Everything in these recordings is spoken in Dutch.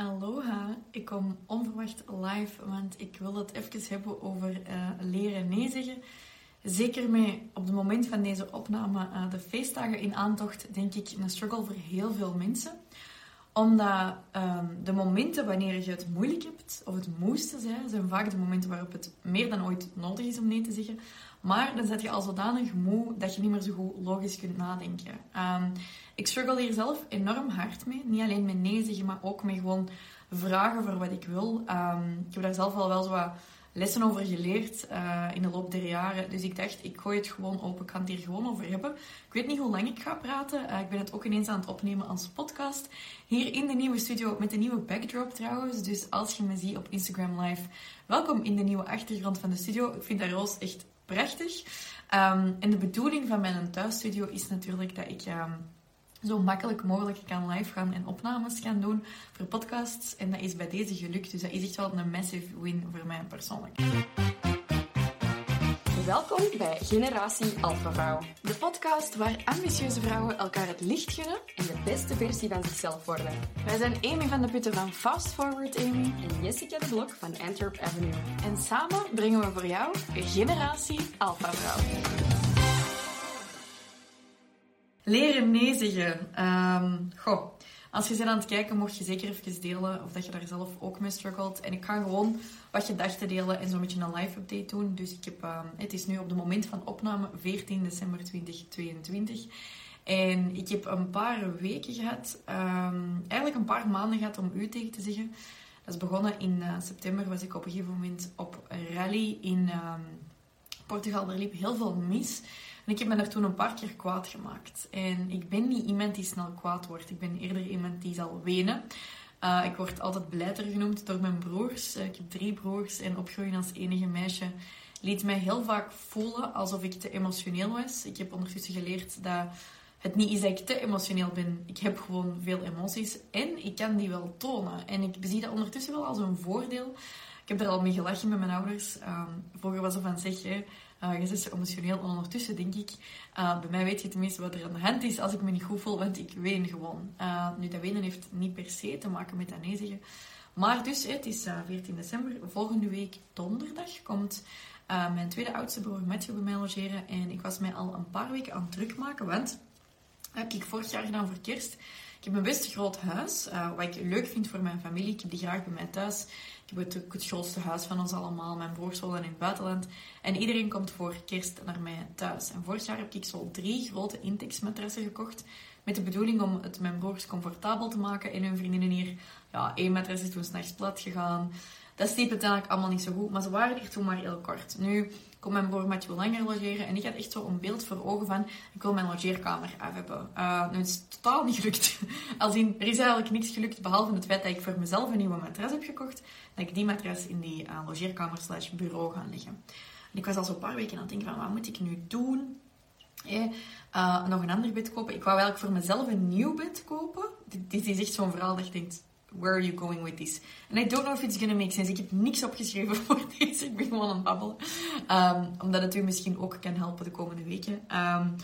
Aloha, ik kom onverwacht live, want ik wil het even hebben over uh, leren nee zeggen. Zeker met op het moment van deze opname, uh, de feestdagen in aantocht, denk ik een struggle voor heel veel mensen. Omdat um, de momenten wanneer je het moeilijk hebt, of het moesten zijn, zijn vaak de momenten waarop het meer dan ooit nodig is om nee te zeggen. Maar dan zet je al zodanig moe dat je niet meer zo goed logisch kunt nadenken. Um, ik struggle hier zelf enorm hard mee. Niet alleen met nee zeggen, maar ook met gewoon vragen voor wat ik wil. Um, ik heb daar zelf al wel zo wat lessen over geleerd uh, in de loop der jaren. Dus ik dacht, ik gooi het gewoon open. Ik kan het hier gewoon over hebben. Ik weet niet hoe lang ik ga praten. Uh, ik ben het ook ineens aan het opnemen als podcast. Hier in de nieuwe studio met de nieuwe backdrop trouwens. Dus als je me ziet op Instagram Live, welkom in de nieuwe achtergrond van de studio. Ik vind dat roos echt prachtig. Um, en de bedoeling van mijn thuisstudio is natuurlijk dat ik... Um, zo makkelijk mogelijk kan live gaan en opnames gaan doen voor podcasts. En dat is bij deze gelukt. Dus dat is echt wel een massive win voor mij persoonlijk. Welkom bij Generatie Alpha Vrouw. De podcast waar ambitieuze vrouwen elkaar het licht gunnen en de beste versie van zichzelf worden. Wij zijn Amy van de Putten van Fast Forward Amy en Jessica de Blok van Antwerp Avenue. En samen brengen we voor jou Generatie Alpha Vrouw. Leren nee. Um, goh, als je bent aan het kijken, mocht je zeker even delen of dat je daar zelf ook mee struggelt. En ik ga gewoon wat gedachten delen en zo'n beetje een live update doen. Dus ik heb, um, het is nu op het moment van opname 14 december 2022. En ik heb een paar weken gehad, um, eigenlijk een paar maanden gehad om u tegen te zeggen. Dat is begonnen in uh, september, was ik op een gegeven moment op een rally in Portugal. Er liep heel veel mis. En ik heb me daar toen een paar keer kwaad gemaakt. En ik ben niet iemand die snel kwaad wordt. Ik ben eerder iemand die zal wenen. Uh, ik word altijd blijter genoemd door mijn broers. Uh, ik heb drie broers en opgroeien als enige meisje liet mij heel vaak voelen alsof ik te emotioneel was. Ik heb ondertussen geleerd dat het niet is dat ik te emotioneel ben. Ik heb gewoon veel emoties en ik kan die wel tonen. En ik zie dat ondertussen wel als een voordeel. Ik heb er al mee gelachen met mijn ouders. Um, vroeger was er van zeg, uh, je bent emotioneel. En ondertussen denk ik, uh, bij mij weet je tenminste wat er aan de hand is als ik me niet goed voel, want ik ween gewoon. Uh, nu, dat wenen heeft niet per se te maken met dat. Maar dus, het is 14 december. Volgende week donderdag komt mijn tweede oudste broer Matthew bij mij logeren. En ik was mij al een paar weken aan het druk maken, want heb ik vorig jaar gedaan voor kerst. Ik heb een best groot huis, wat ik leuk vind voor mijn familie. Ik heb die graag bij mij thuis. Ik heb het, grootste huis van ons allemaal. Mijn broers in het buitenland. En iedereen komt voor kerst naar mij thuis. En vorig jaar heb ik zo drie grote Intex-matrassen gekocht. Met de bedoeling om het mijn broers comfortabel te maken. En hun vriendinnen hier, ja, één matras is toen s'nachts plat gegaan. Dat sliep uiteindelijk allemaal niet zo goed. Maar ze waren er toen maar heel kort. Nu kon mijn broer Mathieu langer logeren. En ik had echt zo beeld voor ogen van... Ik wil mijn logeerkamer af hebben. Uh, het is totaal niet gelukt. Als in, er is eigenlijk niks gelukt. Behalve het feit dat ik voor mezelf een nieuwe matras heb gekocht. Dat ik die matras in die uh, logeerkamer slash bureau ga leggen. En ik was al zo'n paar weken aan het denken van... Wat moet ik nu doen? uh, nog een ander bed kopen. Ik wou eigenlijk voor mezelf een nieuw bed kopen. Dit, dit is echt zo'n verhaal dat je denkt where are you going with this? And I don't know if it's gonna make sense. Ik heb niks opgeschreven voor deze. Ik ben gewoon aan het babbelen. Um, omdat het u misschien ook kan helpen de komende weken. Um,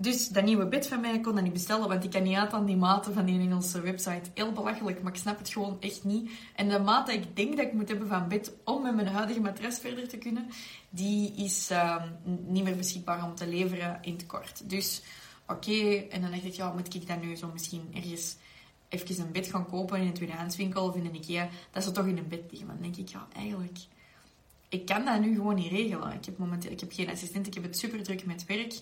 dus dat nieuwe bed van mij kon dat niet bestellen, want ik kan niet aan die maten van die Engelse website. Heel belachelijk, maar ik snap het gewoon echt niet. En de maat die ik denk dat ik moet hebben van bed om met mijn huidige matras verder te kunnen, die is um, niet meer beschikbaar om te leveren in het kort. Dus oké, en dan dacht ik, ja, moet ik dat nu zo misschien ergens even een bed gaan kopen in een tweedehandswinkel of in een IKEA, dat ze toch in een bed liggen. Dan denk ik, ja, eigenlijk, ik kan dat nu gewoon niet regelen. Ik heb momenteel ik heb geen assistent, ik heb het super druk met werk.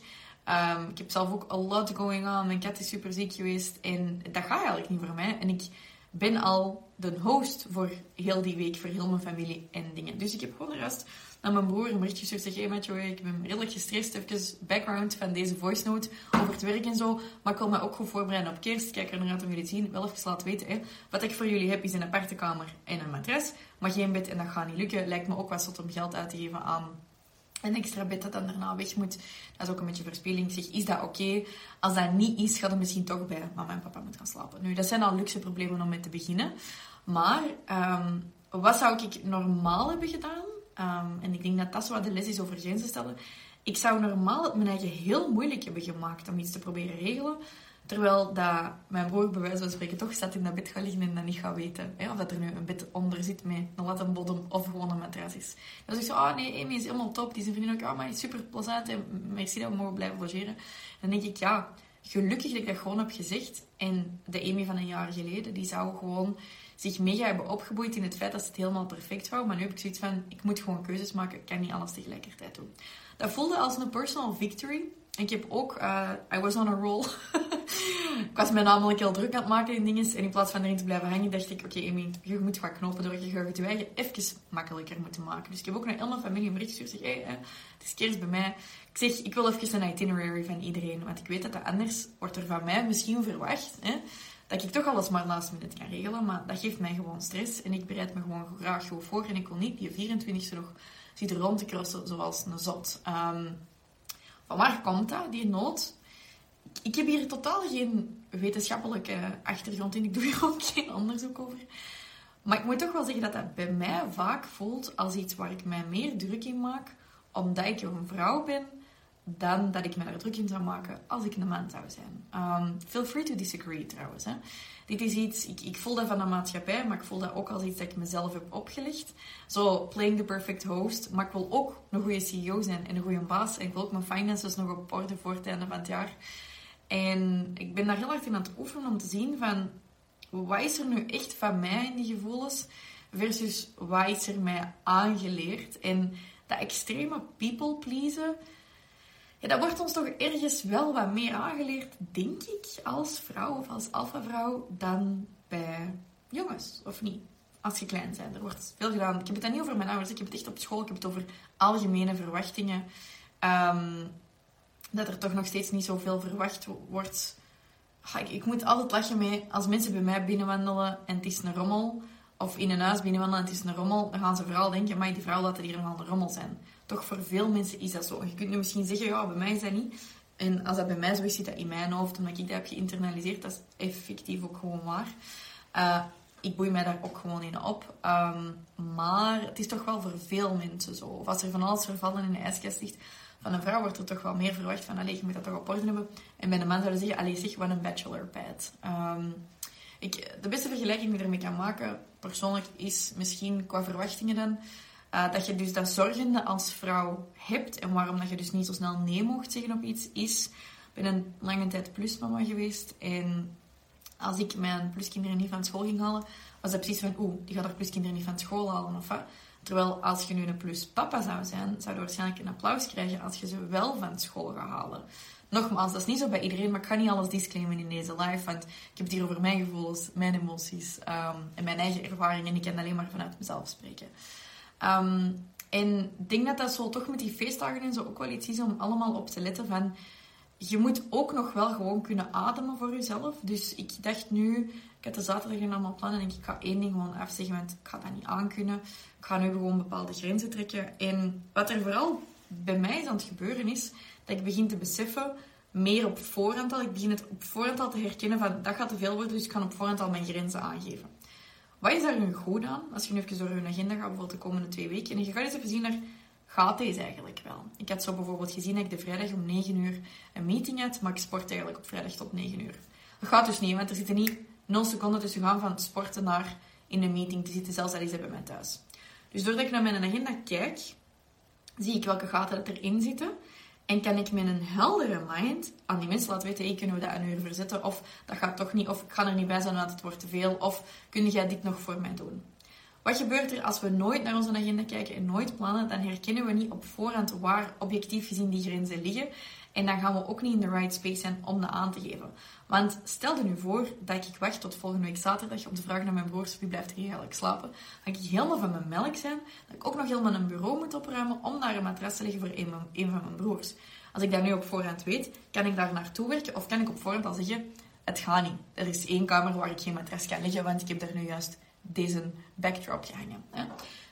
Um, ik heb zelf ook a lot going on. Mijn kat is super ziek geweest en dat gaat eigenlijk niet voor mij. En ik ben al de host voor heel die week, voor heel mijn familie en dingen. Dus ik heb gewoon rust naar mijn broer een berichtje gestuurd. Zeg, hey Mathieu, ik ben redelijk gestrest. Even background van deze voice note over het werk en zo. Maar ik wil me ook goed voorbereiden op kerst. Kijk er naar uit jullie te zien. Wel even laten weten. Hè. Wat ik voor jullie heb is een aparte kamer en een matras. Maar geen bed en dat gaat niet lukken. Lijkt me ook wat zot om geld uit te geven aan een extra bed dat dan daarna weg moet. Dat is ook een beetje verspilling. Ik zeg, is dat oké? Als dat niet is, gaat er misschien toch bij mama en papa moeten gaan slapen. Nu, dat zijn al luxe problemen om mee te beginnen. Maar um, wat zou ik normaal hebben gedaan? Um, en ik denk dat dat zo wat de les is over grenzen stellen. Ik zou normaal het mijn eigen heel moeilijk hebben gemaakt om iets te proberen regelen. Terwijl dat mijn broer bij wijze van spreken toch staat in dat bed gaat liggen en dat niet gaat weten. Of dat er nu een bed onder zit met een lattenbodem of gewoon een matras is. Dan zeg ik zo, oh nee, Amy is helemaal top. Die zijn vriendin ook, oh maar is super plezant en merci dat we mogen blijven logeren. dan denk ik, ja, gelukkig dat ik dat gewoon heb gezegd. En de Amy van een jaar geleden, die zou gewoon zich mega hebben opgeboeid in het feit dat het helemaal perfect wou. Maar nu heb ik zoiets van, ik moet gewoon keuzes maken. Ik kan niet alles tegelijkertijd doen. Dat voelde als een personal victory. Ik heb ook, uh, I was on a roll. ik was me namelijk heel druk aan het maken in dingen. En in plaats van erin te blijven hangen, dacht ik, oké, okay, je moet wat knopen door. Je gaat je eigen even makkelijker moeten maken. Dus ik heb ook naar heel mijn familie een bericht gestuurd. Hey, het is kerst bij mij. Ik zeg, ik wil even een itinerary van iedereen. Want ik weet dat dat anders wordt er van mij misschien verwacht. Hè, dat ik toch alles maar last minute kan regelen. Maar dat geeft mij gewoon stress. En ik bereid me gewoon graag voor. En ik wil niet die 24e nog zitten rond te crossen zoals een zot. Um, van waar komt dat, die nood? Ik heb hier totaal geen wetenschappelijke achtergrond in. Ik doe hier ook geen onderzoek over. Maar ik moet toch wel zeggen dat dat bij mij vaak voelt als iets waar ik mij meer druk in maak, omdat ik een vrouw ben, dan dat ik me daar druk in zou maken als ik een man zou zijn. Um, feel free to disagree trouwens. Hè. Dit is iets, ik, ik voel dat van de maatschappij, maar ik voel dat ook als iets dat ik mezelf heb opgelegd. Zo, playing the perfect host. Maar ik wil ook een goede CEO zijn en een goede baas. En ik wil ook mijn finances nog op orde voor het einde van het jaar. En ik ben daar heel hard in aan het oefenen om te zien van... Wat is er nu echt van mij in die gevoelens? Versus wat is er mij aangeleerd? En dat extreme people pleasen ja, dat wordt ons toch ergens wel wat meer aangeleerd, denk ik, als vrouw of als alfa-vrouw, dan bij jongens, of niet? Als je klein bent. Er wordt veel gedaan. Ik heb het dan niet over mijn ouders, ik heb het echt op school, ik heb het over algemene verwachtingen. Um, dat er toch nog steeds niet zoveel verwacht wordt. Ik, ik, moet altijd lachen mee als mensen bij mij binnenwandelen en het is een rommel. Of in een huis binnenwandelen en het is een rommel. Dan gaan ze vooral denken, maar die vrouw laat hier een rommel zijn toch voor veel mensen is dat zo. Je kunt nu misschien zeggen, ja, bij mij is dat niet. En als dat bij mij zo is, zit dat in mijn hoofd, omdat ik dat heb geïnternaliseerd. Dat is effectief ook gewoon waar. Uh, ik boei mij daar ook gewoon in op. Um, maar het is toch wel voor veel mensen zo. Of als er van alles vervallen in de ijskast ligt, van een vrouw wordt er toch wel meer verwacht van, allee, je moet dat toch op orde hebben. En bij een man zouden zeggen, allee, zeg, wat een bachelorpad. Um, ik, de beste vergelijking die ik ermee kan maken, persoonlijk, is misschien qua verwachtingen dan, uh, dat je dus dat zorgende als vrouw hebt en waarom dat je dus niet zo snel nee mocht zeggen op iets, is... Ik ben een lange tijd plusmama geweest en als ik mijn pluskinderen niet van school ging halen, was dat precies van, oeh, die gaat haar pluskinderen niet van school halen of wat. Terwijl als je nu een pluspapa zou zijn, zou je waarschijnlijk een applaus krijgen als je ze wel van school gaat halen. Nogmaals, dat is niet zo bij iedereen, maar ik ga niet alles disclaimen in deze live, want ik heb het hier over mijn gevoelens, mijn emoties um, en mijn eigen ervaringen en ik kan alleen maar vanuit mezelf spreken. Um, en ik denk dat dat zo toch met die feestdagen en zo ook wel iets is om allemaal op te letten van... Je moet ook nog wel gewoon kunnen ademen voor jezelf. Dus ik dacht nu... Ik had de zaterdag allemaal plannen en ik ga één ding gewoon afzeggen, want ik ga dat niet aankunnen. Ik ga nu gewoon bepaalde grenzen trekken. En wat er vooral bij mij is aan het gebeuren is dat ik begin te beseffen, meer op voorhand al, ik begin het op voorhand al te herkennen van dat gaat te veel worden, dus ik kan op voorhand al mijn grenzen aangeven. Wat is daar nu goed aan? Als je nu even door je agenda gaat, bijvoorbeeld de komende twee weken, en je gaat eens even zien naar, gaat deze eigenlijk wel? Ik had zo bijvoorbeeld gezien dat ik de vrijdag om 9 uur een meeting had, maar ik sport eigenlijk op vrijdag tot 9 uur. Dat gaat dus niet, want er zitten niet 0 seconden tussen gaan van sporten naar in een meeting te zitten, zelfs al is bij mij thuis. Dus doordat ik naar mijn agenda kijk, zie ik welke gaten dat erin zitten. En kan ik met een heldere mind aan die mensen laten weten, kunnen we dat een uur verzetten? Of dat gaat toch niet, of ik ga er niet bij zijn, want het wordt te veel. Of kun jij dit nog voor mij doen? Wat gebeurt er als we nooit naar onze agenda kijken en nooit plannen? Dan herkennen we niet op voorhand waar objectief gezien die grenzen liggen. En dan gaan we ook niet in de right space zijn om dat aan te geven. Want stel je nu voor dat ik wacht tot volgende week zaterdag om te vragen naar mijn broers wie blijft er hier eigenlijk slapen. Dan ik helemaal van mijn melk zijn. Dat ik ook nog helemaal een bureau moet opruimen om daar een matras te leggen voor een, een van mijn broers. Als ik dat nu op voorhand weet, kan ik daar naartoe werken of kan ik op voorhand al zeggen, het gaat niet. Er is één kamer waar ik geen matras kan leggen, want ik heb daar nu juist deze backdrop gehangen. Hè.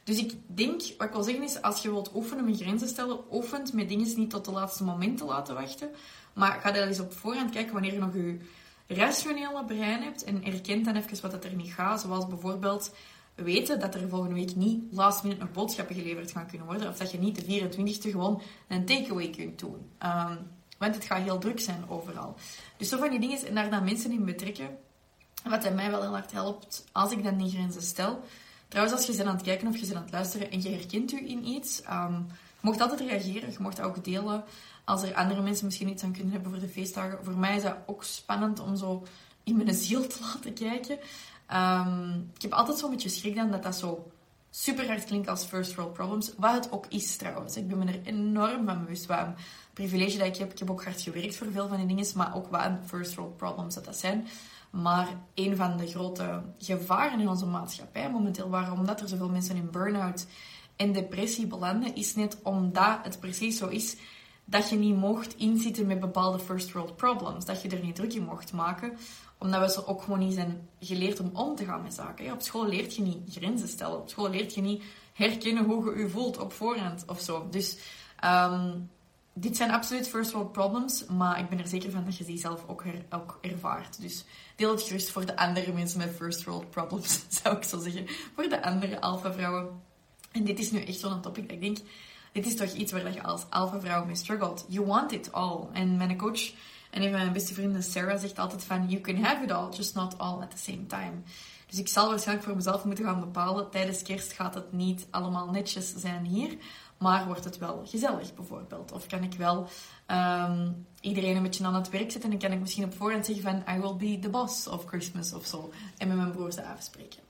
Dus ik denk, wat ik wil zeggen is, als je wilt oefenen met grenzen stellen, oefent met dingen niet tot de laatste moment te laten wachten. Maar ga dan eens op voorhand kijken wanneer je nog je rationele brein hebt en erkent dan even wat er niet gaat. Zoals bijvoorbeeld weten dat er volgende week niet last minute nog boodschappen geleverd gaan kunnen worden. Of dat je niet de 24e gewoon een takeaway kunt doen. Um, Want het gaat heel druk zijn overal. Dus zo van die dingen en daar dan mensen in betrekken. Wat mij wel heel hard helpt als ik dan die grenzen stel. Trouwens, als je bent aan het kijken of je bent aan het luisteren en je herkent u in iets, um, mocht altijd reageren. Je mocht ook delen als er andere mensen misschien iets aan kunnen hebben voor de feestdagen. Voor mij is dat ook spannend om zo in mijn ziel te laten kijken. Um, ik heb altijd zo'n beetje schrik dan dat dat zo super hard klinkt als first world problems. Wat het ook is trouwens. Ik ben me er enorm van bewust wat een privilege dat ik heb. Ik heb ook hard gewerkt voor veel van die dingen, maar ook wat first world problems dat dat zijn. Maar een van de grote gevaren in onze maatschappij momenteel, waarom dat er zoveel mensen in burn-out en depressie belanden, is net omdat het precies zo is dat je niet mocht inzitten met bepaalde first world problems. Dat je er niet druk in mocht maken, omdat we ze ook gewoon niet zijn geleerd om om te gaan met zaken. Op school leert je niet grenzen stellen. Op school leert je niet herkennen hoe je je voelt op voorhand of zo. Dus um, dit zijn absoluut first world problems, maar ik ben er zeker van dat je die zelf ook, ook ervaart. Dus deel het gerust voor de andere mensen met first world problems, zou ik zo zeggen. Voor de andere alpha vrouwen. En dit is nu echt zo'n topic ik denk, dit is toch iets waar je als alpha vrouw mee struggelt. You want it all. En mijn coach en een van mijn beste vrienden, Sarah, zegt altijd van, you can have it all, just not all at the same time. Dus ik zal waarschijnlijk voor mezelf moeten gaan bepalen, tijdens kerst gaat het niet allemaal netjes zijn hier, maar wordt het wel gezellig bijvoorbeeld? Of kan ik wel um, iedereen een beetje aan het werk zetten en kan ik misschien op voorhand zeggen van I will be the boss of Christmas of zo. En met mijn broers afspreken.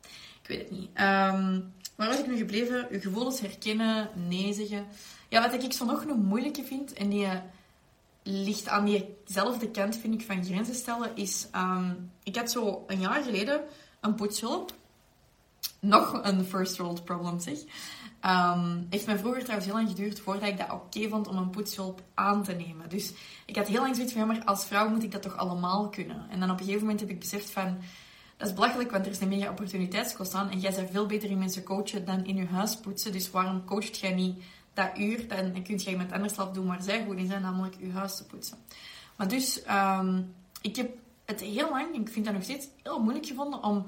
Ik weet het niet. Um, waar was ik nu gebleven? Uw gevoelens herkennen, nee zeggen. Ja, wat ik zo nog een moeilijke vind en die ligt aan diezelfde kant, vind ik, van grenzen stellen, is... Um, ik had zo een jaar geleden een poetshulp. Nog een first world problem, zeg. Um, heeft mij vroeger trouwens heel lang geduurd voordat ik dat oké vond om een poetshulp aan te nemen. Dus ik had heel lang zoiets van, ja, maar als vrouw moet ik dat toch allemaal kunnen? En dan op een gegeven moment heb ik beseft van, dat is belachelijk, want er is een mega opportuniteitskost aan. En jij bent veel beter in mensen coachen dan in je huis poetsen. Dus waarom coacht jij niet dat uur? Dan, kun je iemand anders laten doen waar zij goed in zijn, namelijk je huis te poetsen. Maar dus, um, ik heb het heel lang, ik vind dat nog steeds heel moeilijk gevonden om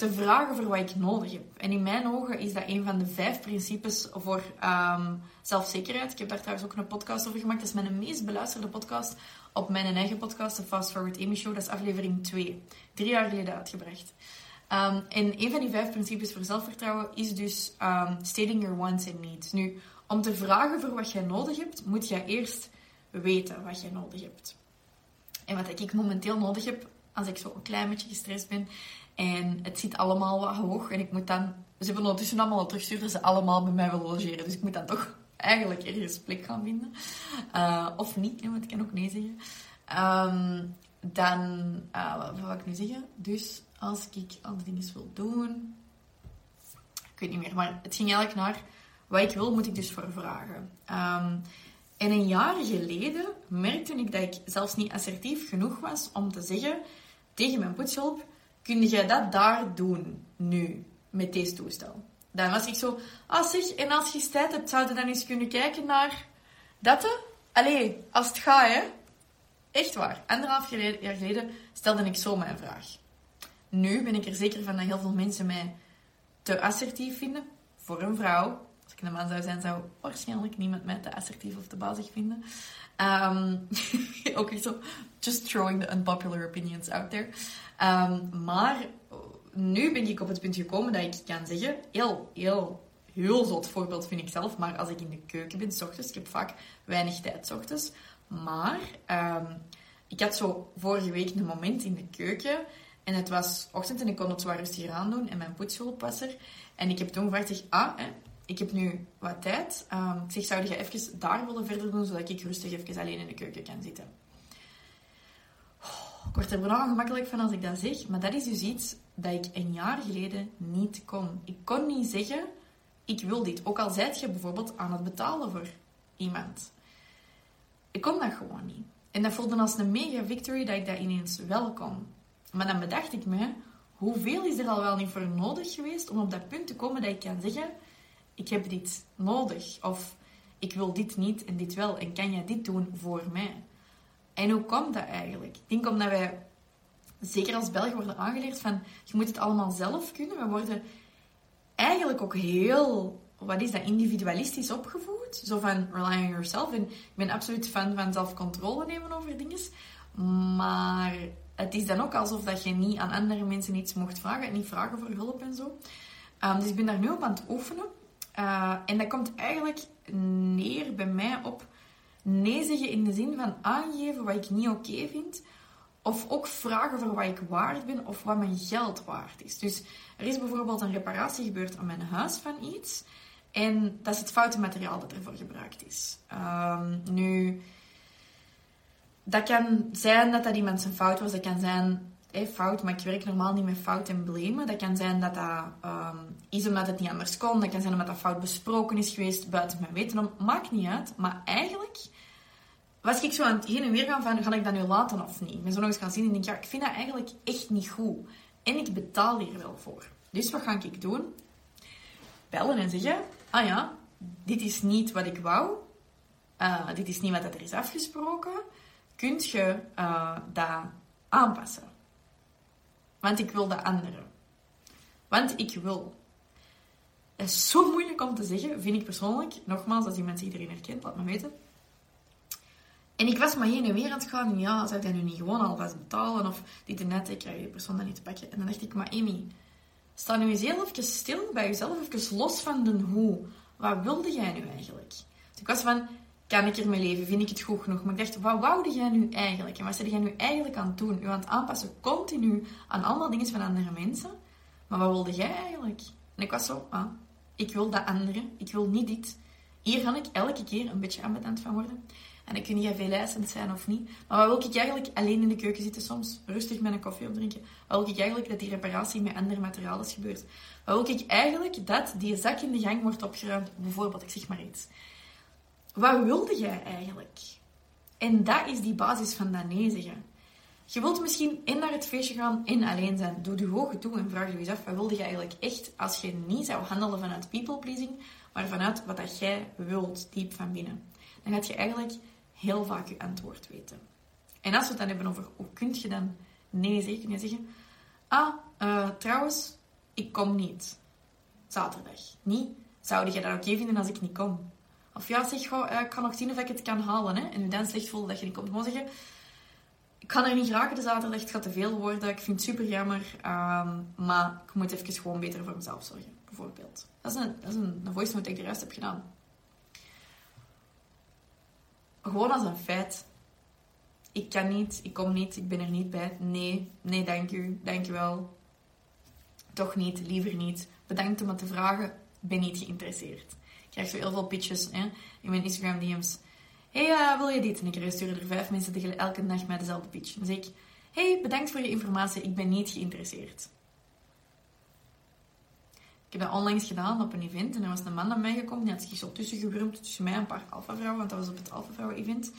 te vragen voor wat ik nodig heb. En in mijn ogen is dat een van de vijf principes voor um, zelfzekerheid. Ik heb daar trouwens ook een podcast over gemaakt. Dat is mijn meest beluisterde podcast op mijn eigen podcast, de Fast Forward Amy Show. Dat is aflevering 2. Drie jaar geleden uitgebracht. Um, en een van die vijf principes voor zelfvertrouwen is dus um, stating your wants and needs. Nu, om te vragen voor wat jij nodig hebt, moet je eerst weten wat jij nodig hebt. En wat ik momenteel nodig heb, als ik zo een klein beetje gestrest ben, en het zit allemaal wat hoog. En ik moet dan... Ze hebben ondertussen allemaal al teruggestuurd dat ze allemaal bij mij willen logeren. Dus ik moet dan toch eigenlijk ergens plek gaan vinden. Uh, of niet, want ik kan ook nee zeggen. Um, dan... Uh, wat wil ik nu zeggen? Dus als ik andere dingen wil doen... Ik weet niet meer. Maar het ging eigenlijk naar... Wat ik wil, moet ik dus voor vragen. Um, en een jaar geleden merkte ik dat ik zelfs niet assertief genoeg was om te zeggen tegen mijn poetshulp kun jij dat daar doen, nu, met deze toestel? Dan was ik zo, ah zeg, en als je tijd hebt, zouden dan eens kunnen kijken naar dat? Allee, als het gaat, hè. Echt waar. Anderhalf jaar geleden stelde ik zo mijn vraag. Nu ben ik er zeker van dat heel veel mensen mij te assertief vinden. Voor een vrouw. Ik een man zou zijn, zou waarschijnlijk niemand mij te assertief of te bazig vinden. Um, ook zo, just throwing the unpopular opinions out there. Um, maar nu ben ik op het punt gekomen dat ik kan zeggen, heel, heel, heel zot voorbeeld vind ik zelf, maar als ik in de keuken ben, s ochtends, ik heb vaak weinig tijd s ochtends, maar um, ik had zo vorige week een moment in de keuken en het was ochtend en ik kon het zwaar rustig aan doen en mijn poetshulp was er. En ik heb toen gevraagd, ah, hè, ik heb nu wat tijd. Um, ik zeg, zou je even daar willen verder doen, zodat ik rustig even alleen in de keuken kan zitten? ik word er vooral gemakkelijk van als ik dat zeg, maar dat is dus iets dat ik een jaar geleden niet kon. Ik kon niet zeggen, ik wil dit. Ook al zijt je bijvoorbeeld aan het betalen voor iemand. Ik kon dat gewoon niet. En dat voelde als een mega victory dat ik dat ineens wel kon. Maar dan bedacht ik me, hoeveel is er al wel niet voor nodig geweest om op dat punt te komen dat ik kan zeggen, ik heb dit nodig. Of ik wil dit niet en dit wel. En kan jij dit doen voor mij? En hoe komt dat eigenlijk? Ik denk omdat wij, zeker als Belgen, worden aangeleerd van je moet het allemaal zelf kunnen. We worden eigenlijk ook heel wat is dat, individualistisch opgevoed. Zo van rely on yourself. En ik ben absoluut fan van zelfcontrole nemen over dingen. Maar het is dan ook alsof dat je niet aan andere mensen iets mocht vragen. En niet vragen voor hulp en zo. Ehm, dus ik ben daar nu op aan het oefenen. Uh, en dat komt eigenlijk neer bij mij op nee zeggen in de zin van aangeven wat ik niet oké vind. Of ook vragen voor wat ik waard ben of wat mijn geld waard is. Dus er is bijvoorbeeld een reparatie gebeurd aan mijn huis van iets. En dat is het foute materiaal dat ervoor gebruikt is. Um, nu, dat kan zijn dat dat iemand zijn fout was. Dat kan zijn hey, fout, maar ik werk normaal niet met fout en blamen. Dat kan zijn dat dat um, is omdat het niet anders kon. Dat kan zijn omdat dat fout besproken is geweest buiten mijn weten. Maakt niet uit. Maar eigenlijk was ik zo aan het heen en weer gaan van, ga ik dat nu laten of niet? Ik zo nog eens gaan zien en denk, ja, ik vind dat eigenlijk echt niet goed. En ik betaal hier wel voor. Dus wat ga ik doen? Bellen en zeggen, ah ja, dit is niet wat ik wou. Uh, dit is niet wat er is afgesproken. Kunt je uh, dat aanpassen? Want ik wil de andere. Want ik wil. Dat is zo moeilijk om te zeggen, vind ik persoonlijk. Nogmaals, als iemand iedereen herkent, laat me weten. En ik was maar heen en weer aan het gaan. Ja, zou ik nu niet gewoon alvast betalen? Of dit en net, ik krijg je persoon dan niet te pakken. En dan dacht ik, maar Amy, sta nu eens heel even stil bij jezelf. Even los van de hoe. Wat wilde jij nu eigenlijk? Dus ik was van, kan ik ermee leven? Vind ik het goed genoeg? Maar ik dacht, wat woude jij nu eigenlijk? En wat zit jij nu eigenlijk aan doen? U aan het aanpassen continu aan allemaal dingen van andere mensen. Maar wat wilde jij eigenlijk? En ik was zo, ah, ik wil dat andere. Ik wil niet dit. Hier ga ik elke keer een beetje ambetant van worden. En dan kun je veel eisend zijn of niet. Maar wat wil ik eigenlijk alleen in de keuken zitten soms, rustig met een koffie opdrinken? Wat wil ik eigenlijk dat die reparatie met andere materialen is gebeurd? Wat wil ik eigenlijk dat die zak in de gang wordt opgeruimd? Bijvoorbeeld, ik zeg maar iets. Wat wilde jij eigenlijk? En dat is die basis van dat nee zeggen. Je wilt misschien in naar het feestje gaan en alleen zijn. Doe de ogen toe en vraag je eens af, wat wilde je eigenlijk echt als je niet zou handelen vanuit people pleasing, maar vanuit wat dat jij wilt, diep van binnen. Dan gaat je eigenlijk heel vaak je antwoord weten. En als we het dan hebben over hoe kun je dan nee zeggen, kun je zeggen: Ah, uh, trouwens, ik kom niet. Zaterdag. Niet, zou je dat oké vinden als ik niet kom? Of ja, zeg uh, ik ga nog zien of ik het kan halen. Hè? En dan slecht voelt dat je niet komt. Gewoon zeggen: Ik kan er niet raken de zaterdag, het gaat te veel worden. Ik vind het super jammer. Um, maar ik moet even gewoon beter voor mezelf zorgen, bijvoorbeeld. Dat is een, dat is een voice note die ik de rest heb gedaan gewoon als een feit. Ik kan niet, ik kom niet, ik ben er niet bij. Nee, nee, dank u, dank u wel. Toch niet, liever niet. Bedankt om het te vragen, ben niet geïnteresseerd. Krijg zo heel veel pitches in mijn Instagram DM's. hey, uh, wil je dit? En ik stuur er vijf mensen tegen elke nacht met dezelfde pitch. Dan zeg ik, hey, bedankt voor je informatie, ik ben niet geïnteresseerd. Ik heb dat onlangs gedaan op een event en er was een man naar mij gekomen. Die had zich zo tussen tussen mij en een paar alpha-vrouwen, want dat was op het alpha-vrouwen-event.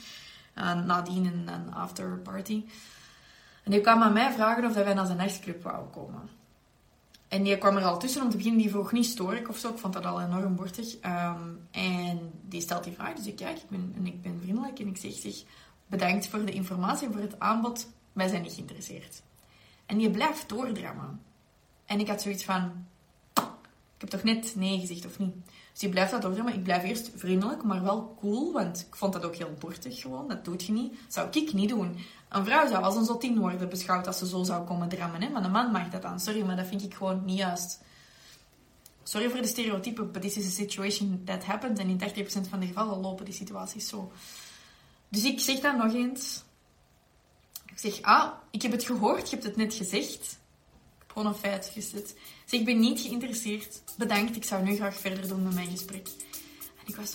Uh, nadien een, een afterparty. En die kwam aan mij vragen of wij naar zijn nachtclub wouden komen. En die kwam er al tussen om te beginnen. Die vroeg niet stoor ik of zo. Ik vond dat al enorm bortig. Um, en die stelt die vraag. Dus ik kijk ik ben, en ik ben vriendelijk. En ik zeg, zeg bedankt voor de informatie en voor het aanbod. Wij zijn niet geïnteresseerd. En die blijft doordrammen. En ik had zoiets van... Ik heb toch net nee gezegd, of niet? Dus je blijft dat doorgaan, maar ik blijf eerst vriendelijk, maar wel cool, want ik vond dat ook heel bortig gewoon. Dat doet je niet. Dat zou ik niet doen. Een vrouw zou als een zottin worden beschouwd als ze zo zou komen drammen, hè? maar een man mag dat dan. Sorry, maar dat vind ik gewoon niet juist. Sorry voor de stereotypen, but this is a situation that happens. En in 30% van de gevallen lopen die situaties zo. Dus ik zeg dat nog eens. Ik zeg, ah, ik heb het gehoord, je hebt het net gezegd. Gewoon een feit gezet. Zeg, ik ben niet geïnteresseerd. Bedankt, ik zou nu graag verder doen met mijn gesprek. En ik was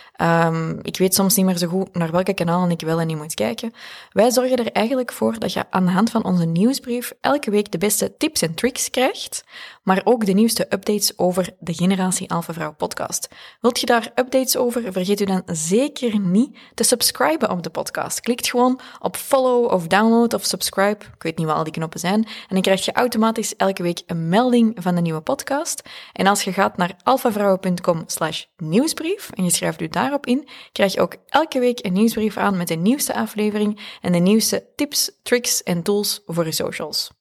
Ehm, ik weet soms niet meer zo goed naar welke kanalen ik wel en niet moet kijken. Wij zorgen er eigenlijk voor dat je aan de hand van onze nieuwsbrief elke week de beste tips en tricks krijgt, maar ook de nieuwste updates over de Generatie Alpha Vrouw podcast. Wilt je daar updates over? Vergeet u dan zeker niet te subscriben op de podcast. Klikt gewoon op follow of download of subscribe. Ik weet niet wat al die knoppen zijn. En dan krijg je automatisch elke week een melding van de nieuwe podcast. En als je gaat naar alfavrouwen.com slash nieuwsbrief en je schrijft u daarop in, krijg je ook elke week een nieuwsbrief aan met de nieuwste aflevering en de nieuwste tips, tricks en tools voor je socials.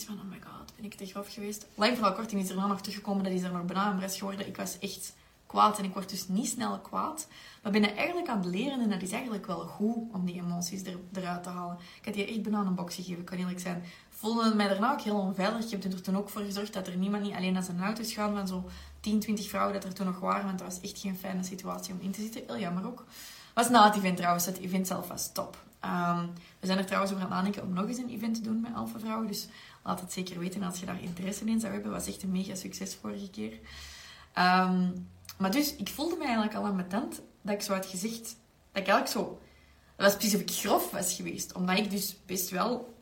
Van, oh my god, ben ik te grof geweest. Lang vooral kort, is er nog teruggekomen, dat is er nog bijna geworden. Ik was echt kwaad en ik word dus niet snel kwaad. Maar ben eigenlijk aan het leren en dat is eigenlijk wel goed om die emoties er, eruit te halen. Ik had je echt bijna een box gegeven, kan eerlijk zijn. voelde mij daarna ook heel onveilig. Ik heb er toen ook voor gezorgd dat er niemand niet alleen naar zijn auto is gaan van zo 10, 20 vrouwen dat er toen nog waren. Want dat was echt geen fijne situatie om in te zitten. Heel jammer ook. Was na het event trouwens. Het event zelf was top. Um, we zijn er trouwens over aan het nadenken om nog eens een event te doen met Alpha Vrouwen. Dus laat het zeker weten als je daar interesse in zou hebben. Was echt een mega succes vorige keer. Um, maar dus, ik voelde me eigenlijk al aan mijn tent dat ik zo had gezegd... Dat ik eigenlijk zo... Was precies of ik grof was geweest. Omdat ik dus best wel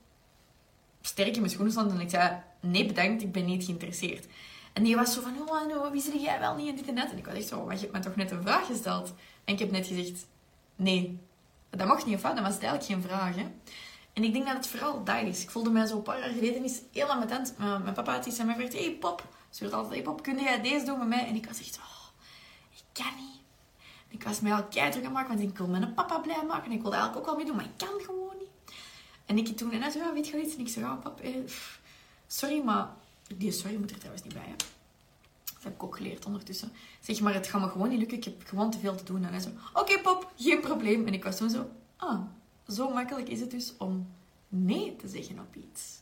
sterk in mijn schoenen stond. En ik zei, nee bedankt, ik ben niet geïnteresseerd. En die was zo van, oh, no, wie zie jij wel niet in dit en dat? En ik was echt zo, maar je hebt me toch net een vraag gesteld? En ik heb net gezegd, nee. Dat mocht niet, of wat? Dat was eigenlijk geen vraag, hè? En ik denk dat het vooral dat is. Ik voelde mij zo een paar jaar geleden heel aan mijn tent. Mijn papa had iets aan mij gevraagd, hey pop. Ze werd altijd, hey pop, kun jij deze doen met mij? En ik was echt zo, oh, ik kan niet. Ik was mij al keihard aan maken, want ik wil mijn papa blij maken. En ik wilde eigenlijk ook wel meedoen, maar ik kan gewoon niet. En ik toen, en hij zei, weet je iets? En ik zei, ja pap, eh, sorry, maar... Die sorry moet er trouwens niet bij. Dat heb ik ook geleerd ondertussen. Zeg maar, het gaat me gewoon niet lukken. Ik heb gewoon te veel te doen. En hij zei, oké pop, geen probleem. En ik was toen zo, ah, zo makkelijk is het dus om nee te zeggen op iets.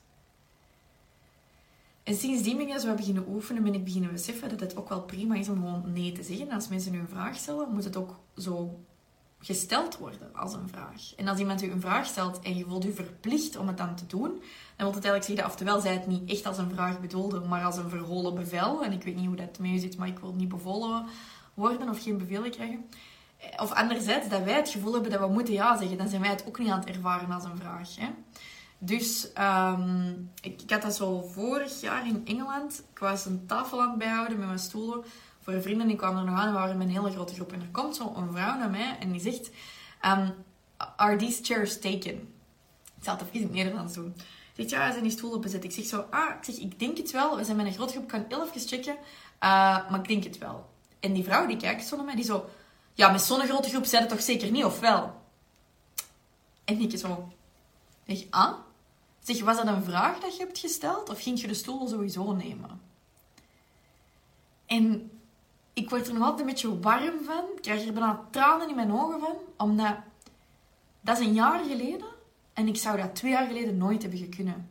En sindsdien ben ik zo beginnen oefenen, ben ik beginnen beseffen dat het ook wel prima is om gewoon nee te zeggen. Als mensen nu een vraag stellen, moet het ook zo gesteld worden als een vraag. En als iemand u een vraag stelt en je voelt u verplicht om het dan te doen, dan wil het eigenlijk zeggen dat oftewel zij het niet echt als een vraag bedoelde, maar als een verholen bevel. En ik weet niet hoe dat mee zit, maar ik wil niet bevolen worden of geen bevelen krijgen. Of anderzijds, dat wij het gevoel hebben dat we moeten ja zeggen, dan zijn wij het ook niet aan het ervaren als een vraag. Hè? Dus um, ik, had dat zo vorig jaar in Engeland. Ik was een tafel aan het bijhouden met mijn stoelen voor vrienden. Die kwamen er nog aan en waren met een hele grote groep. En er komt zo een vrouw naar mij en die zegt... Um, are these chairs taken? Ik zal het even in het Nederlands doen. Zegt, ja, zijn die stoelen bezet? Ik zeg zo, ah, ik zeg, ik denk het wel. We zijn met een grote groep, ik kan heel even checken. Uh, maar ik denk het wel. En die vrouw die kijkt zo naar mij, die zo... Ja, met zo'n grote groep zijn het toch zeker niet, of wel? En ik zo... Zeg, ah? Zeg, was dat een vraag dat je hebt gesteld? Of ging je de stoel sowieso nemen? En ik word er nog altijd een beetje warm van. Ik krijg er bijna tranen in mijn ogen van. Omdat dat is een jaar geleden. En ik zou dat twee jaar geleden nooit hebben gekunnen.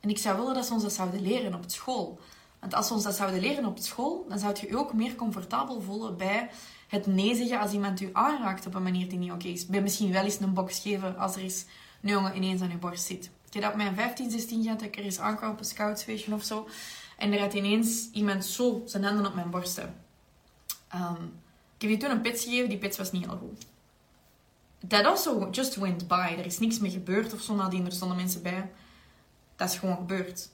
En ik zou willen dat ze ons dat zouden leren op school. Want als ze ons dat zouden leren op school, dan zou je je ook meer comfortabel voelen bij het nee zeggen als iemand u aanraakt op een manier die niet oké is. Bij misschien wel eens een box geven als er eens een jongen ineens aan je borst zit. Ik heb dat mijn 15, 16 jaar dat ik er eens aankwam op een scoutsfeestje of zo. En er had ineens iemand zo zijn handen op mijn borsten. Um, ik heb je toen een pits gegeven, die pits was niet heel goed. Dat also just went by. Er is niks mee gebeurd of zo nadien. Er stonden mensen bij. Dat is gewoon gebeurd.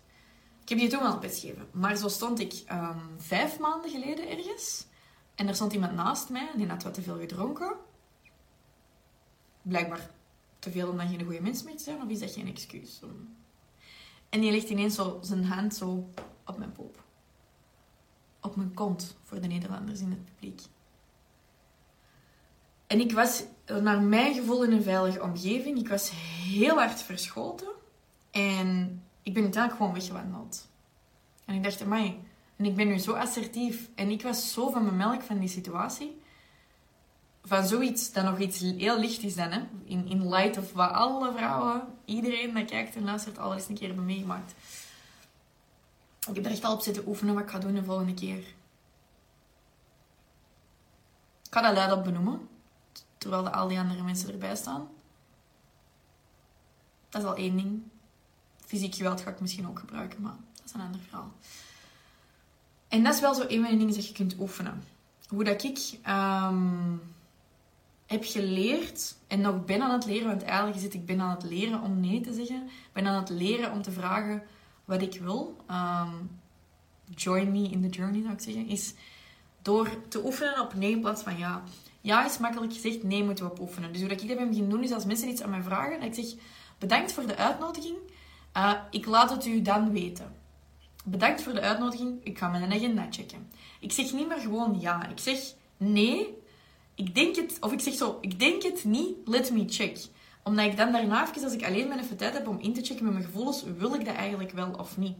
Ik heb je toen pits gegeven. Maar zo stond ik um, vijf maanden geleden ergens. En er stond iemand naast mij. En die had wat te veel gedronken. Blijkbaar te veel om dan geen goede mens meer te zijn? Of is dat geen excuus? En die legt ineens zo zijn hand zo op mijn poep. Op mijn kont, voor de Nederlanders in het publiek. En ik was, naar mijn gevoel, in een veilige omgeving. Ik was heel hard verschoten. En ik ben uiteindelijk gewoon weggewandeld. En ik dacht, mij, en ik ben nu zo assertief. En ik was zo van mijn melk van die situatie van zoiets dat nog iets heel licht is dan, hè? In, in light of wat alle vrouwen, iedereen dat kijkt en luistert, al eens een keer hebben meegemaakt. Ik heb er echt al op zitten oefenen wat ik ga doen de volgende keer. Ik ga dat luid op benoemen, terwijl al die andere mensen erbij staan. Dat is al één ding. Fysiek geweld ga ik misschien ook gebruiken, maar dat is een ander verhaal. En dat is wel zo een van de dingen dat je kunt oefenen. Hoe dat ik ehm, heb geleerd en nog ben aan het leren, want eigenlijk zit ik ben aan het leren om nee te zeggen. Ben aan het leren om te vragen wat ik wil. Ehm, join me in the journey, zou ik zeggen. Is door te oefenen op nee in plaats van ja. Ja is makkelijk gezegd, nee moeten we op oefenen. Dus hoe dat ik dat ben doen, is als mensen iets aan mij vragen, dat ik zeg, bedankt voor de uitnodiging. Uh, ik laat het u dan weten. Bedankt voor de uitnodiging, ik ga mijn agenda checken. Ik zeg niet meer gewoon ja. Ik zeg nee, ik denk het, of ik zeg zo, ik denk het niet, let me check. Omdat ik dan daarna even, als ik alleen maar even tijd heb om in te checken met mijn gevoelens, wil ik dat eigenlijk wel of niet.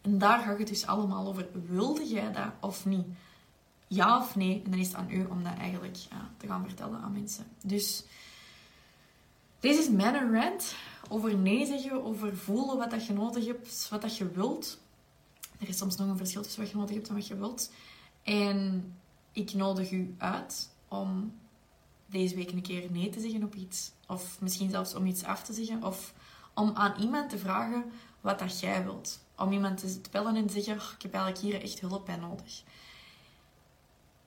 En daar gaat het dus allemaal over. Wilde jij dat of niet? Ja of nee? En dan is het aan u om dat eigenlijk ja, te gaan vertellen aan mensen. Dus deze is mijn rant over nee zeggen, over voelen wat dat je nodig hebt, wat dat je wilt. Er is soms nog een verschil tussen wat je nodig hebt en wat je wilt. En ik nodig u uit om deze week een keer nee te zeggen op iets. Of misschien zelfs om iets af te zeggen. Of om aan iemand te vragen wat dat jij wilt. Om iemand te bellen en te zeggen, oh, ik heb eigenlijk hier echt hulp bij nodig.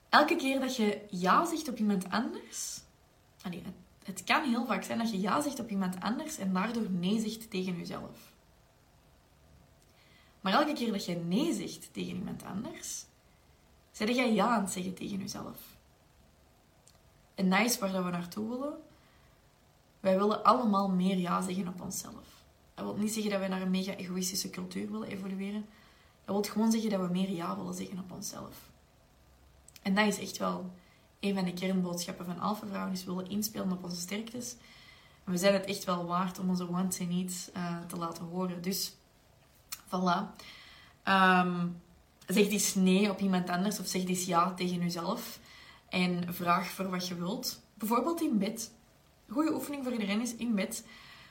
Elke keer dat je ja zegt op iemand anders... Allee, het kan heel vaak zijn dat je ja zegt op iemand anders en daardoor nee zegt tegen jezelf. Maar elke keer dat je nee zegt tegen iemand anders, zeg jij ja aan het zeggen tegen jezelf. En dat is waar we naartoe willen. Wij willen allemaal meer ja zeggen op onszelf. Dat wil niet zeggen dat wij naar een mega egoïstische cultuur willen evolueren. Dat wil gewoon zeggen dat we meer ja willen zeggen op onszelf. En dat is echt wel een van de kernboodschappen van Alpha Vrouwen. Is willen inspelen op onze sterktes. We zijn het echt wel waard om onze wants en needs uh, te laten horen. Dus, voilà. Um, zeg eens nee op iemand anders of zeg eens ja tegen jezelf. En vraag voor wat je wilt. Bijvoorbeeld in bed. Goede oefening voor iedereen is in bed.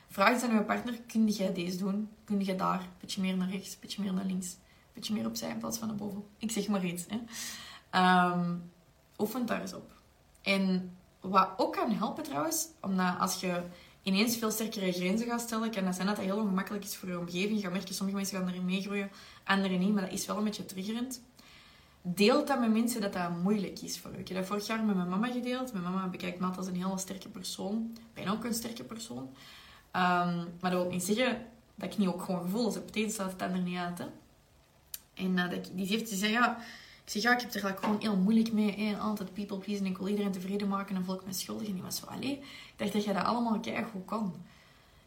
Vraag eens aan je partner, kun jij deze doen? Kun je daar? Beetje meer naar rechts, een beetje meer naar links. Een beetje meer opzij in plaats van naar boven. Ik zeg maar iets. Hè. Um, oefen daar eens op. En wat ook kan helpen trouwens, omdat als je ineens veel sterkere grenzen gaat stellen, kan dat zijn dat dat heel ongemakkelijk is voor je omgeving. Je gaat merken, sommige mensen gaan erin meegroeien, anderen niet, maar dat is wel een beetje triggerend. Deel dat met mensen dat dat moeilijk is voor je. Ik heb dat vorig jaar met mijn mama gedeeld. Mijn mama bekijkt me als een hele sterke persoon. Ik ben ook een sterke persoon. Um, maar dat wil niet zeggen dat ik niet ook gewoon gevoelens heb. Het een staat het ander niet uit. Hè. En uh, dat die heeft gezegd, ja, ik zeg, ja, ik heb er gewoon heel moeilijk mee. Altijd people pleasen en ik wil iedereen tevreden maken en voel ik me schuldig. En die was zo, allee, ik dacht dat je dat allemaal goed kan.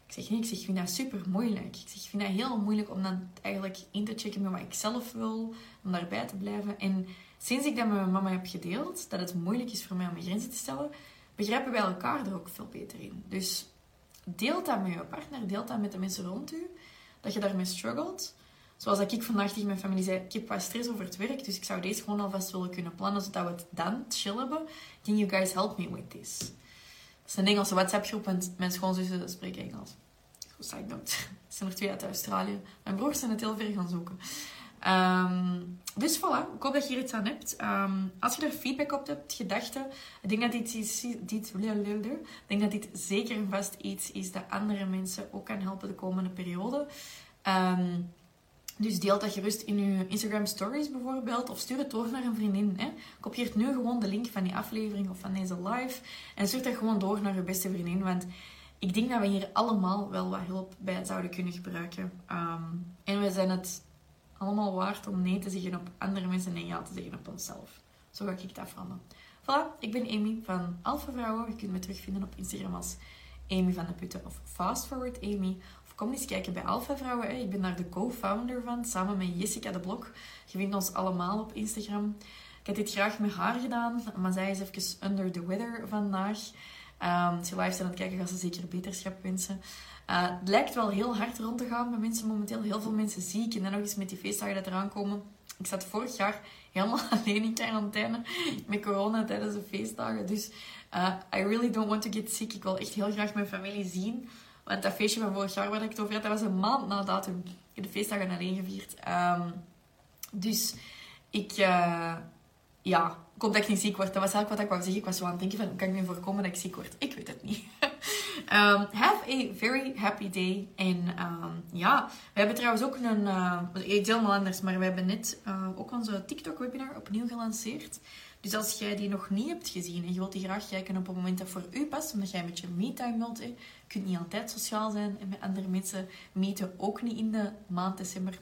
Ik zeg, nee, ik zeg, ik vind dat super moeilijk. Ik zeg, ik vind dat heel moeilijk om dan eigenlijk in te checken met wat ik zelf wil, om daarbij te blijven. En sinds ik dat met mijn mama heb gedeeld, dat het moeilijk is voor mij om mijn grenzen te stellen, begrijpen wij elkaar er ook veel beter in. Dus deel dat met je partner, deel dat met de mensen rond u, dat je daarmee struggelt. Zoals ik vandaag tegen mijn familie zei, ik heb wat stress over het werk, dus ik zou deze gewoon alvast willen kunnen plannen, zodat we het dan chill hebben. Can you guys help me with this? Dat is een Engelse WhatsApp-groep en mijn schoonzussen spreken Engels. Goed side note. Er zijn er twee uit Australië. Mijn broers zijn het heel ver gaan zoeken. Um, dus voilà, ik hoop dat je hier iets aan hebt. Um, als je er feedback op hebt, gedachten, ik denk dat dit, dit, dit, ik denk dat dit zeker en vast iets is dat andere mensen ook kan helpen de komende periode. Um, dus deel dat gerust in je Instagram stories bijvoorbeeld. Of stuur het door naar een vriendin. Hè. Kopieer nu gewoon de link van die aflevering of van deze live. En stuur dat gewoon door naar je beste vriendin. Want ik denk dat we hier allemaal wel wat hulp bij zouden kunnen gebruiken. Um, en we zijn het allemaal waard om nee te zeggen op andere mensen en ja te zeggen op onszelf. Zo ga ik het afronden. Voilà, ik ben Amy van Alpha Vrouwen. Je kunt me terugvinden op Instagram als Amy van de Putten of Fast Forward Amy kom eens kijken bij Alpha Vrouwen. Ik ben daar de co-founder van, samen met Jessica de Blok. Je vindt ons allemaal op Instagram. Ik had dit graag met haar gedaan, maar zij is even under the weather vandaag. Um, als je live aan het kijken, gaat ze zeker beterschap wensen. Uh, het lijkt wel heel hard rond te gaan bij mensen momenteel. Heel veel mensen ziek. En nog eens met die feestdagen dat eraan komen. Ik zat vorig jaar helemaal alleen in quarantaine met corona tijdens de feestdagen. Dus uh, I really don't want to get sick. Ik wil echt heel graag mijn familie zien. Want dat feestje van vorig jaar waar ik het over had, dat was een maand na datum. Ik heb de feestdagen alleen gevierd. Um, dus ik, uh, ja, ik hoop dat ik niet ziek word. Dat was eigenlijk wat ik wou zeggen. Ik was zo aan het denken van, kan ik nu voorkomen dat ik ziek word? Ik weet het niet. Um, have a very happy day. En um, ja, we hebben trouwens ook een... Uh, iets helemaal anders, maar we hebben net uh, ook onze TikTok-webinar opnieuw gelanceerd. Dus als jij die nog niet hebt gezien en je wilt die graag kijken op het moment dat voor u past, omdat jij een beetje me-time wilt, je kunt niet altijd sociaal zijn en met andere mensen meten, ook niet in de maand december.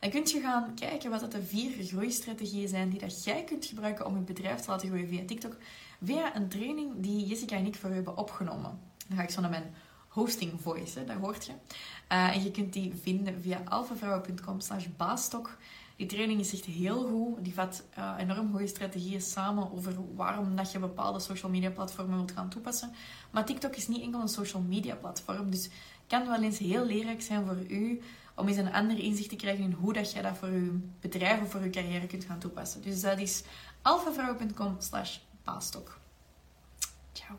Dan kun je gaan kijken wat de vier groeistrategieën zijn die dat jij kunt gebruiken om je bedrijf te laten groeien via TikTok, via een training die Jessica en ik voor u hebben opgenomen. Dan ga ik zo naar mijn hosting voice, dat hoort je. Uh, en je kunt die vinden via alfavrouwen.com slash baastok. Die training is echt heel goed. Die vat uh, enorm goede strategieën samen over waarom dat je bepaalde social media platformen wilt gaan toepassen. Maar TikTok is niet enkel een social media platform. Dus het kan wel eens heel leerrijk zijn voor u om eens een ander inzicht te krijgen in hoe dat je dat voor je bedrijf of voor je carrière kunt gaan toepassen. Dus dat is alfavrouwen.com slash baastok. Ciao.